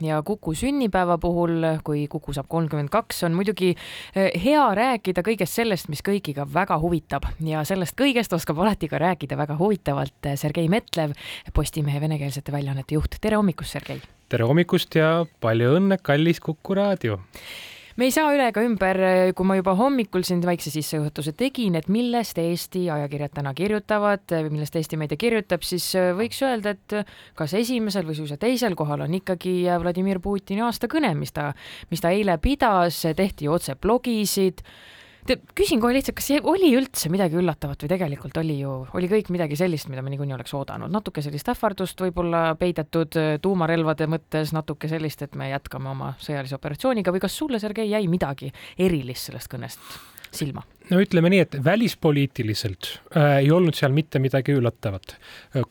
ja Kuku sünnipäeva puhul, kui Kuku saab kolmkümmend kaks, on muidugi eh, hea rääkida kõigest sellest, mis kõigiga väga huvitab ja sellest kõigest oskab alati ka rääkida väga huvitavalt eh, Sergei Metlev, Postimehe venekeelsete väljaannete juht. tere hommikust, Sergei! tere hommikust ja palju õnne, kallis Kuku raadio! Me ei saa üle ega ümber, kui ma juba hommikul siin väikse sissejuhatuse tegin, et millest Eesti ajakirjad täna kirjutavad, millest Eesti meedia kirjutab, siis võiks öelda, et kas esimesel või suisa teisel kohal on ikkagi Vladimir Putini aastakõne, mis ta, mis ta eile pidas, tehti otse blogisid küsin kohe lihtsalt, kas oli üldse midagi üllatavat või tegelikult oli ju, oli kõik midagi sellist, mida me niikuinii oleks oodanud, natuke sellist ähvardust võib-olla peidetud äh, tuumarelvade mõttes, natuke sellist, et me jätkame oma sõjalise operatsiooniga või kas sulle, Sergei, jäi midagi erilist sellest kõnest silma? no ütleme nii, et välispoliitiliselt äh, ei olnud seal mitte midagi üllatavat.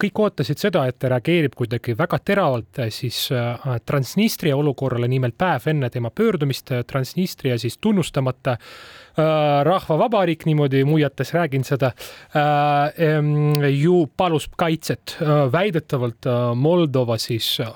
kõik ootasid seda, et ta reageerib kuidagi väga teravalt äh, siis äh, Transnistria olukorrale, nimelt päev enne tema pöördumist äh, Transnistria siis tunnustamata äh, rahvavabariik, niimoodi muiates räägin seda äh,, ju palus kaitset äh, väidetavalt äh, Moldova siis äh,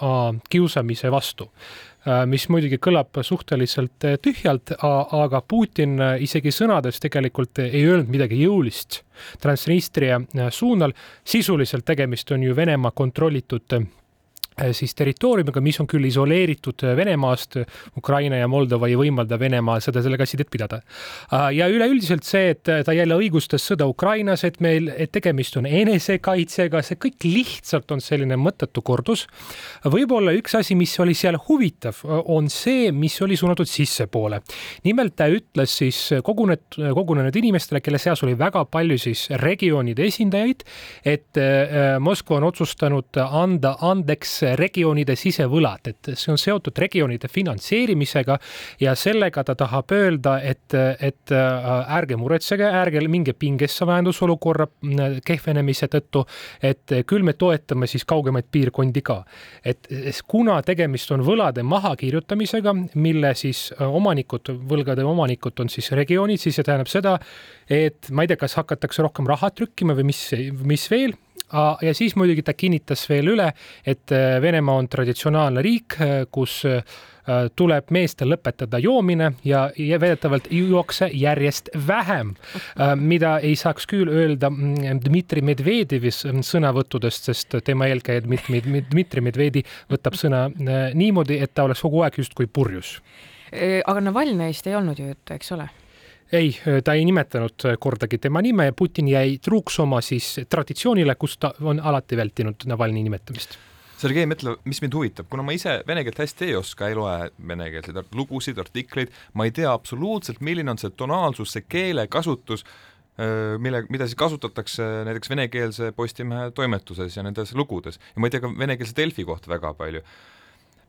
kiusamise vastu Äh, mis muidugi kõlab suhteliselt äh, tühjalt, aga Putin äh, isegi sõnades tegelikult ei öelnud midagi jõulist Transnistria suunal. sisuliselt tegemist on ju Venemaa kontrollitud Äh, siis territooriumiga, mis on küll isoleeritud äh, Venemaast, Ukraina ja Moldova ei võimalda Venemaal seda, sellega sidet pidada. Äh, ja üleüldiselt see, et ta jälle õigustas sõda Ukrainas, et meil, et tegemist on enesekaitsega, see kõik lihtsalt on selline mõttetu kordus. võib-olla üks asi, mis oli seal huvitav, on see, mis oli suunatud sissepoole. nimelt ta ütles siis kogunenud, kogunenud inimestele, kelle seas oli väga palju siis regioonide esindajaid, et Moskva on otsustanud anda andeks regioonide sisevõlad, et see on seotud regioonide finantseerimisega ja sellega ta tahab öelda, et, et äh, ärge muretsege, ärge minge pingesse majandusolukorra äh, kehvenemise tõttu, et küll me toetame siis kaugemaid piirkondi ka. et kuna tegemist on võlade mahakirjutamisega, mille siis äh, omanikud, võlgade omanikud on siis regioonid, siis see tähendab seda, et ma ei tea, kas hakatakse rohkem raha trükkima või mis, mis veel ja siis muidugi ta kinnitas veel üle, et äh, Venemaa on traditsionaalne riik, äh, kus äh, tuleb meestel lõpetada joomine ja, väidetavalt juuakse järjest vähem, mida ei saaks küll öelda mm, Dmitri Medvedjevi sõnavõttudest, sest tema eelkäija Dmitri, Dmitri Medvedi võtab sõna niimoodi, et ta oleks kogu aeg justkui purjus. aga Navalnõist ei olnud ju juttu, eks ole? Ei, ta ei nimetanud kordagi tema nime. Putin jäi truuks oma siis traditsioonile, kus ta on alati vältinud Navalnõi nimetamist. Sergei Metlev, mis mind huvitab, kuna ma ise vene keelt hästi ei oska, ei loe venekeelseid lugusid, artikleid, ma ei tea absoluutselt, milline on see tonaalsus, see keelekasutus, mille, mida siis kasutatakse näiteks venekeelse Postimehe toimetuses ja nendes lugudes. Ja ma ei tea ka venekeelse Delfi kohta väga palju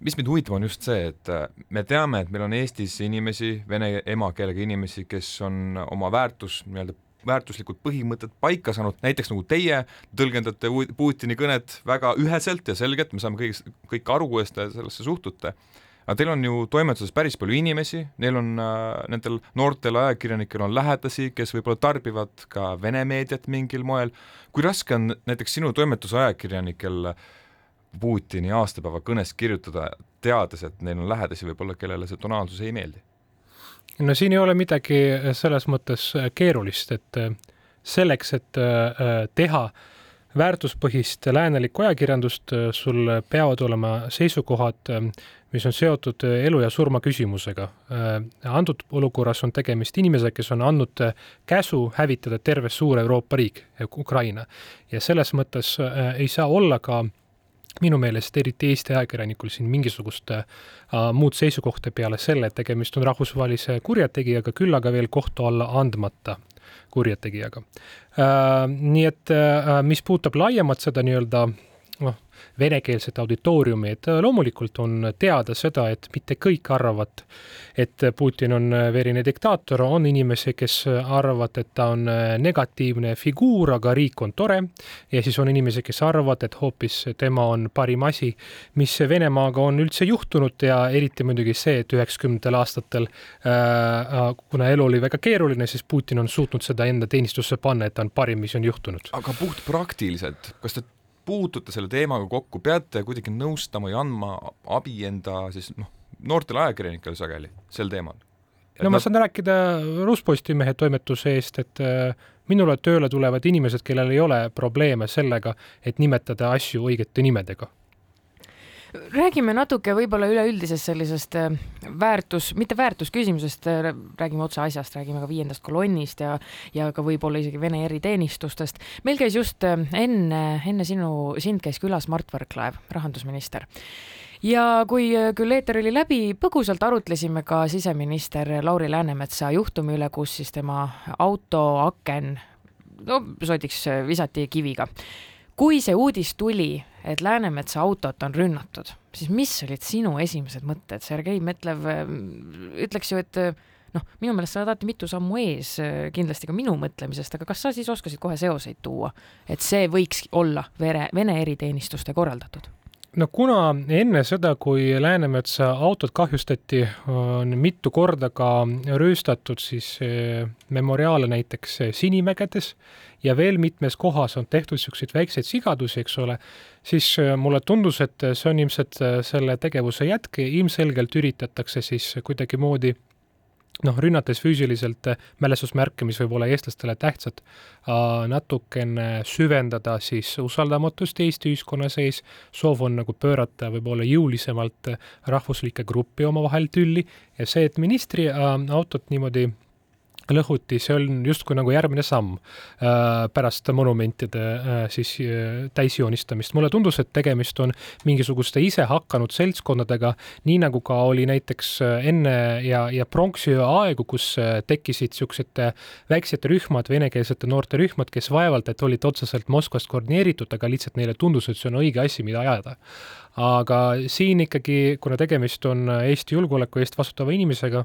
mis mind huvitab, on just see, et äh, me teame, et meil on Eestis inimesi, vene emakeelega inimesi, kes on oma väärtus, nii-öelda väärtuslikud põhimõtted paika saanud, näiteks nagu teie tõlgendate Putini kõnet väga üheselt ja selgelt, me saame kõigest, kõik aru, kuidas te sellesse suhtute, aga teil on ju toimetuses päris palju inimesi, neil on äh,, nendel noortel ajakirjanikel on lähedasi, kes võib-olla tarbivad ka vene meediat mingil moel, kui raske on näiteks sinu toimetuse ajakirjanikel äh, Putini aastapäeva kõnest kirjutada, teades, et neil on lähedasi võib-olla, kellele see tonaalsus ei meeldi? no siin ei ole midagi selles mõttes keerulist, et selleks, et äh, teha väärtuspõhist läänelikku ajakirjandust, sul peavad olema seisukohad, mis on seotud elu ja surma küsimusega. Äh, antud olukorras on tegemist inimesega, kes on andnud käsu hävitada terve suur Euroopa riik, Ukraina. ja selles mõttes äh, ei saa olla ka minu meelest eriti Eesti ajakirjanikul siin mingisugust äh, muud seisukohta peale selle, et tegemist on rahvusvahelise kurjategijaga, küll aga veel kohtu alla andmata kurjategijaga äh,. nii et äh, mis puudutab laiemalt seda nii-öelda noh, venekeelset auditooriumi, et loomulikult on teada seda, et mitte kõik arvavad, et Putin on verine diktaator, on inimesi, kes arvavad, et ta on negatiivne figuur, aga riik on tore. ja siis on inimesi, kes arvavad, et hoopis tema on parim asi, mis Venemaaga on üldse juhtunud ja eriti muidugi see, et üheksakümnendatel aastatel äh,, kuna elu oli väga keeruline, siis Putin on suutnud seda enda teenistusse panna, et ta on parim, mis on juhtunud. aga puht praktiliselt, kas te puutute selle teemaga kokku, peate kuidagi nõustama ja andma abi enda siis noh, noortele ajakirjanikele sageli sel teemal? no ma saan rääkida Ruuspostimehe toimetuse eest, et äh, minule tööle tulevad inimesed, kellel ei ole probleeme sellega, et nimetada asju õigete nimedega räägime natuke võib-olla üleüldisest sellisest äh, väärtus, mitte väärtusküsimusest, äh, räägime otse asjast, räägime ka viiendast kolonnist ja, ja ka võib-olla isegi Vene eriteenistustest. meil käis just äh, enne, enne sinu, sind käis külas Mart Võrklaev, rahandusminister ja kui küll eeter oli läbi, põgusalt arutlesime ka siseminister Lauri Läänemetsa juhtumi üle, kus siis tema auto aken, no sodiks visati kiviga kui see uudis tuli, et Läänemetsa autot on rünnatud, siis mis olid sinu esimesed mõtted, Sergei Metlev ähm, ütleks ju, et noh, minu meelest sa oled alati mitu sammu ees äh, kindlasti ka minu mõtlemisest, aga kas sa siis oskasid kohe seoseid tuua, et see võiks olla Vene, Vene eriteenistuste korraldatud? No kuna enne seda, kui Läänemetsa autot kahjustati, on mitu korda ka rüüstatud siis äh, memoriaale näiteks Sinimägedes ja veel mitmes kohas on tehtud niisuguseid väikseid sigadusi, eks ole, siis äh, mulle tundus, et see on ilmselt selle tegevuse jätk, ilmselgelt üritatakse siis kuidagimoodi noh, rünnates füüsiliselt äh, mälestusmärke, mis võib olla eestlastele tähtsad, natukene süvendada siis usaldamatust Eesti ühiskonna sees, soov on nagu pöörata võib-olla jõulisemalt rahvuslikke gruppi omavahel tülli ja see, et ministri autot niimoodi lõhuti, see on justkui nagu järgmine samm äh, pärast monumentide äh, siis äh, täisjoonistamist. mulle tundus, et tegemist on mingisuguste isehakanud seltskondadega, nii nagu ka oli näiteks enne ja, ja pronksiöö aegu, kus tekkisid niisugused väiksed rühmad, venekeelsete noorte rühmad, kes vaevalt, et olid otseselt Moskvast koordineeritud, aga lihtsalt neile tundus, et see on õige asi, mida ajada aga siin ikkagi, kuna tegemist on Eesti julgeoleku eest vastutava inimesega,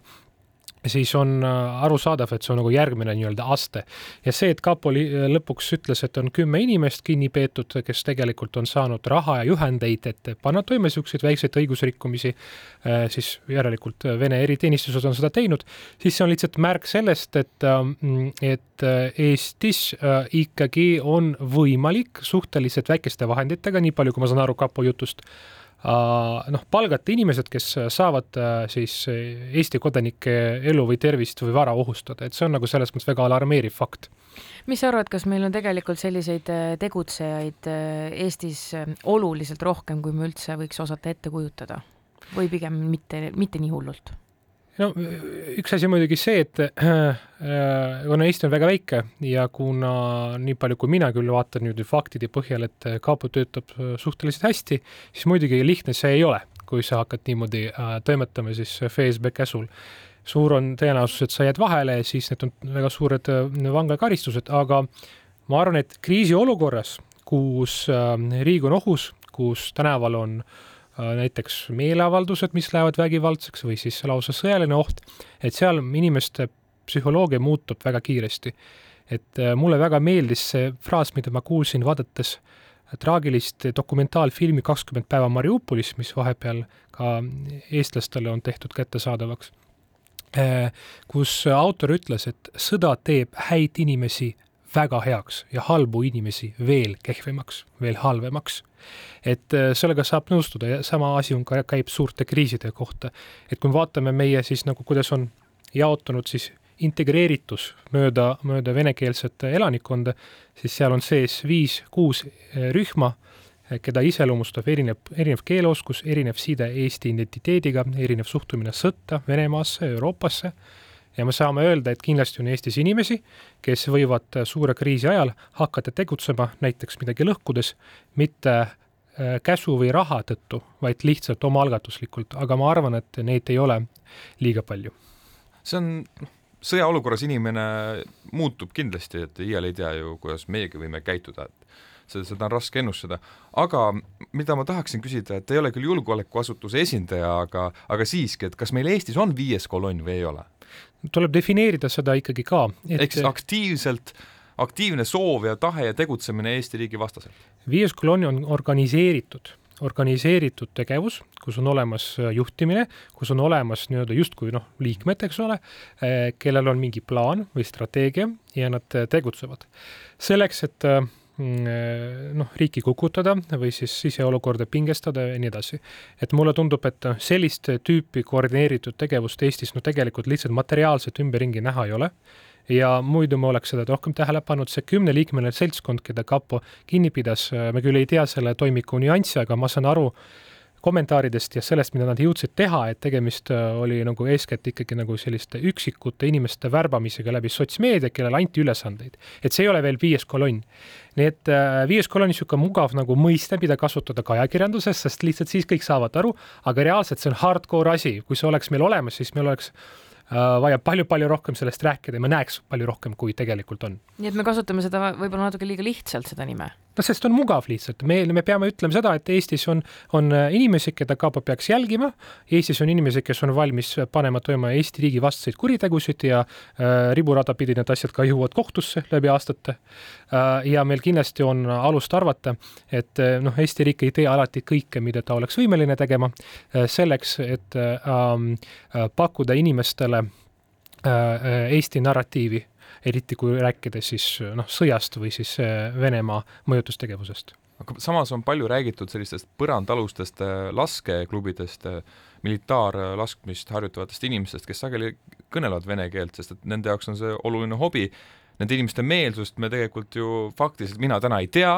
siis on äh, arusaadav, et see on nagu järgmine nii-öelda aste. ja see, et kapo äh, lõpuks ütles, et on kümme inimest kinni peetud, kes tegelikult on saanud raha ja juhendeid, et panna toime niisuguseid väikseid õigusrikkumisi, äh, siis järelikult Vene eriteenistused on seda teinud, siis see on lihtsalt märk sellest, et, et Eestis ikkagi on võimalik suhteliselt väikeste vahenditega, nii palju, kui ma saan aru kapo jutust, noh, palgata inimesed, kes saavad äh, siis Eesti kodanike elu või tervist või vara ohustada, et see on nagu selles mõttes väga alarmeeriv fakt. mis sa arvad, kas meil on tegelikult selliseid äh, tegutsejaid äh, Eestis oluliselt rohkem, kui me üldse võiks osata ette kujutada või pigem mitte, mitte nii hullult? No üks asi muidugi see, et äh, kuna Eesti on väga väike ja kuna nii palju, kui mina küll vaatan nüüd faktide põhjal, et kapo töötab äh, suhteliselt hästi, siis muidugi lihtne see ei ole, kui sa hakkad niimoodi äh, toimetama siis FSB käsul. suur on tõenäosus, et sa jääd vahele, siis need on väga suured vanglakaristused, aga ma arvan, et kriisiolukorras, kus riik on ohus, kus tänaval on äh, Äh, näiteks meeleavaldused, mis lähevad vägivaldseks või siis lausa sõjaline oht, et seal inimeste psühholoogia muutub väga kiiresti. et äh, mulle väga meeldis see fraas, mida ma kuulsin vaadates traagilist dokumentaalfilmi Kakskümmend päeva Mariupolis, mis vahepeal ka eestlastele on tehtud kättesaadavaks, äh, kus autor ütles, et sõda teeb häid inimesi väga heaks ja halbu inimesi veel kehvemaks, veel halvemaks. Et äh, sellega saab nõustuda ja sama asi on ka, käib suurte kriiside kohta. et kui me vaatame meie siis nagu, kuidas on jaotunud siis integreeritus mööda, mööda venekeelset elanikkonda, siis seal on sees viis-kuus äh, rühma, äh, keda iseloomustab erinev, erinev keeleoskus, erinev side Eesti identiteediga, erinev suhtumine sõtta, Venemaasse, Euroopasse ja me saame öelda, et kindlasti on Eestis inimesi, kes võivad suure kriisi ajal hakata tegutsema näiteks midagi lõhkudes, mitte äh, käsu või raha tõttu, vaid lihtsalt omaalgatuslikult, aga ma arvan, et neid ei ole liiga palju. see on, noh, sõjaolukorras inimene muutub kindlasti, et iial ei tea ju, kuidas meiegi võime käituda, et seda, seda on raske ennustada. aga mida ma tahaksin küsida, et ei ole küll julgeolekuasutuse esindaja, aga, aga siiski, et kas meil Eestis on viies kolonn või ei ole? Tuleb defineerida seda ikkagi ka et.... ehk siis aktiivselt, aktiivne soov ja tahe ja tegutsemine Eesti riigi vastaselt? viies kolonn on organiseeritud, organiseeritud tegevus, kus on olemas äh, juhtimine, kus on olemas nii-öelda justkui noh, liikmed, eks ole, äh, kellel on mingi plaan või strateegia ja nad äh, tegutsevad. selleks, et noh, riiki kukutada või siis siseolukorda pingestada ja nii edasi. et mulle tundub, et sellist tüüpi koordineeritud tegevust Eestis no tegelikult lihtsalt materiaalselt ümberringi näha ei ole ja muidu me oleks seda rohkem tähele pannud, see kümneliikmeline seltskond, keda kapo kinni pidas, me küll ei tea selle toimiku nüansse, aga ma saan aru, kommentaaridest ja sellest, mida nad jõudsid teha, et tegemist äh, oli nagu eeskätt ikkagi nagu selliste üksikute inimeste värbamisega läbi sotsmeedia, kellele anti ülesandeid. et see ei ole veel viies kolonn. nii et äh, viies kolonn on niisugune mugav nagu mõiste, mida kasutada ka ajakirjanduses, sest lihtsalt siis kõik saavad aru, aga reaalselt see on hardcore asi, kui see oleks meil olemas, siis meil oleks äh, vaja palju-palju rohkem sellest rääkida ja me näeks palju rohkem, kui tegelikult on. nii et me kasutame seda võib-olla natuke liiga lihtsalt, seda nime noh, sest on mugav lihtsalt, me, me peame ütlema seda, et Eestis on, on äh, inimesi, keda kapo peaks jälgima. Eestis on inimesi, kes on valmis panema toima Eesti riigi vastaseid kuritegusid ja äh, riburada pidi need asjad ka jõuavad kohtusse läbi aastate äh,. ja meil kindlasti on alust arvata, et äh, noh, Eesti riik ei tee alati kõike, mida ta oleks võimeline tegema äh, selleks, et äh, äh, pakkuda inimestele äh, Eesti narratiivi eriti kui rääkida siis noh, sõjast või siis äh, Venemaa mõjutustegevusest. aga samas on palju räägitud sellistest põrandalustest äh, laskeklubidest, äh, militaarlaskmist harjutavatest inimestest, kes sageli kõnelevad vene keelt, sest et nende jaoks on see oluline hobi. Nende inimeste meelsust me tegelikult ju faktiliselt, mina täna ei tea,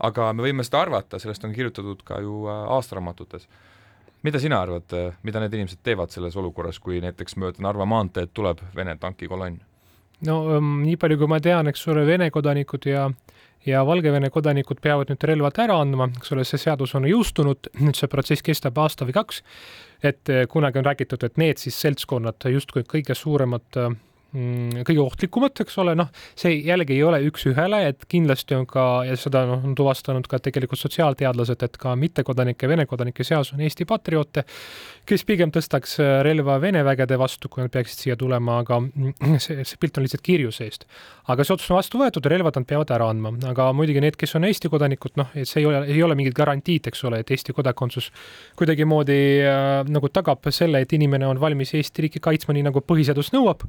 aga me võime seda arvata, sellest on kirjutatud ka ju aastaraamatutes mida sina arvad, mida need inimesed teevad selles olukorras, kui näiteks mööda Narva maanteed tuleb Vene tankikolonn? No um, nii palju, kui ma tean, eks ole, Vene kodanikud ja ja Valgevene kodanikud peavad nüüd relvad ära andma, eks ole, see seadus on jõustunud, nüüd see protsess kestab aasta või kaks. et eh, kunagi on räägitud, et need siis seltskonnad justkui kõige suuremad Mm, kõige ohtlikumad, eks ole, noh, see jällegi ei ole üks-ühele, et kindlasti on ka, ja seda noh, on tuvastanud ka tegelikult sotsiaalteadlased, et ka mittekodanike, Vene kodanike seas on Eesti patrioote, kes pigem tõstaks äh, relva Vene vägede vastu, kui nad peaksid siia tulema, aga see, see pilt on lihtsalt kirju seest. aga see otsus on vastu võetud, relvad nad peavad ära andma, aga muidugi need, kes on Eesti kodanikud, noh, et see ei ole, ei ole mingit garantiid, eks ole, et Eesti kodakondsus kuidagimoodi äh, nagu tagab selle, et inimene on valmis Eesti riiki kaitsma, nii nagu põhiseadus nõuab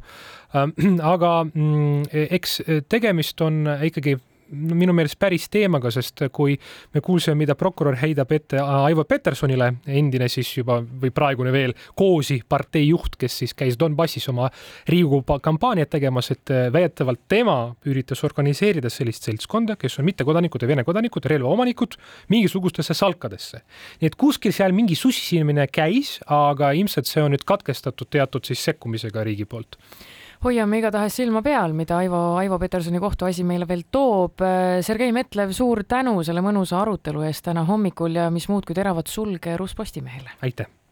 aga mm, eks tegemist on ikkagi no minu meelest päris teemaga, sest kui me kuulsime, mida prokurör heidab ette Aivo Petersonile, endine siis juba või praegune veel Koosi partei juht, kes siis käis Donbassis oma Riigikogu kampaaniat tegemas, et väidetavalt tema üritas organiseerida sellist seltskonda, kes on mittekodanikud ja Vene kodanikud, relvaomanikud, mingisugustesse salkadesse. nii et kuskil seal mingi sussisimine käis, aga ilmselt see on nüüd katkestatud teatud siis sekkumisega riigi poolt hoiame igatahes silma peal, mida Aivo, Aivo Petersoni kohtuasi meile veel toob. Sergei Metlev, suur tänu selle mõnusa arutelu eest täna hommikul ja mis muud kui teravat sulge Ruus Postimehele. aitäh!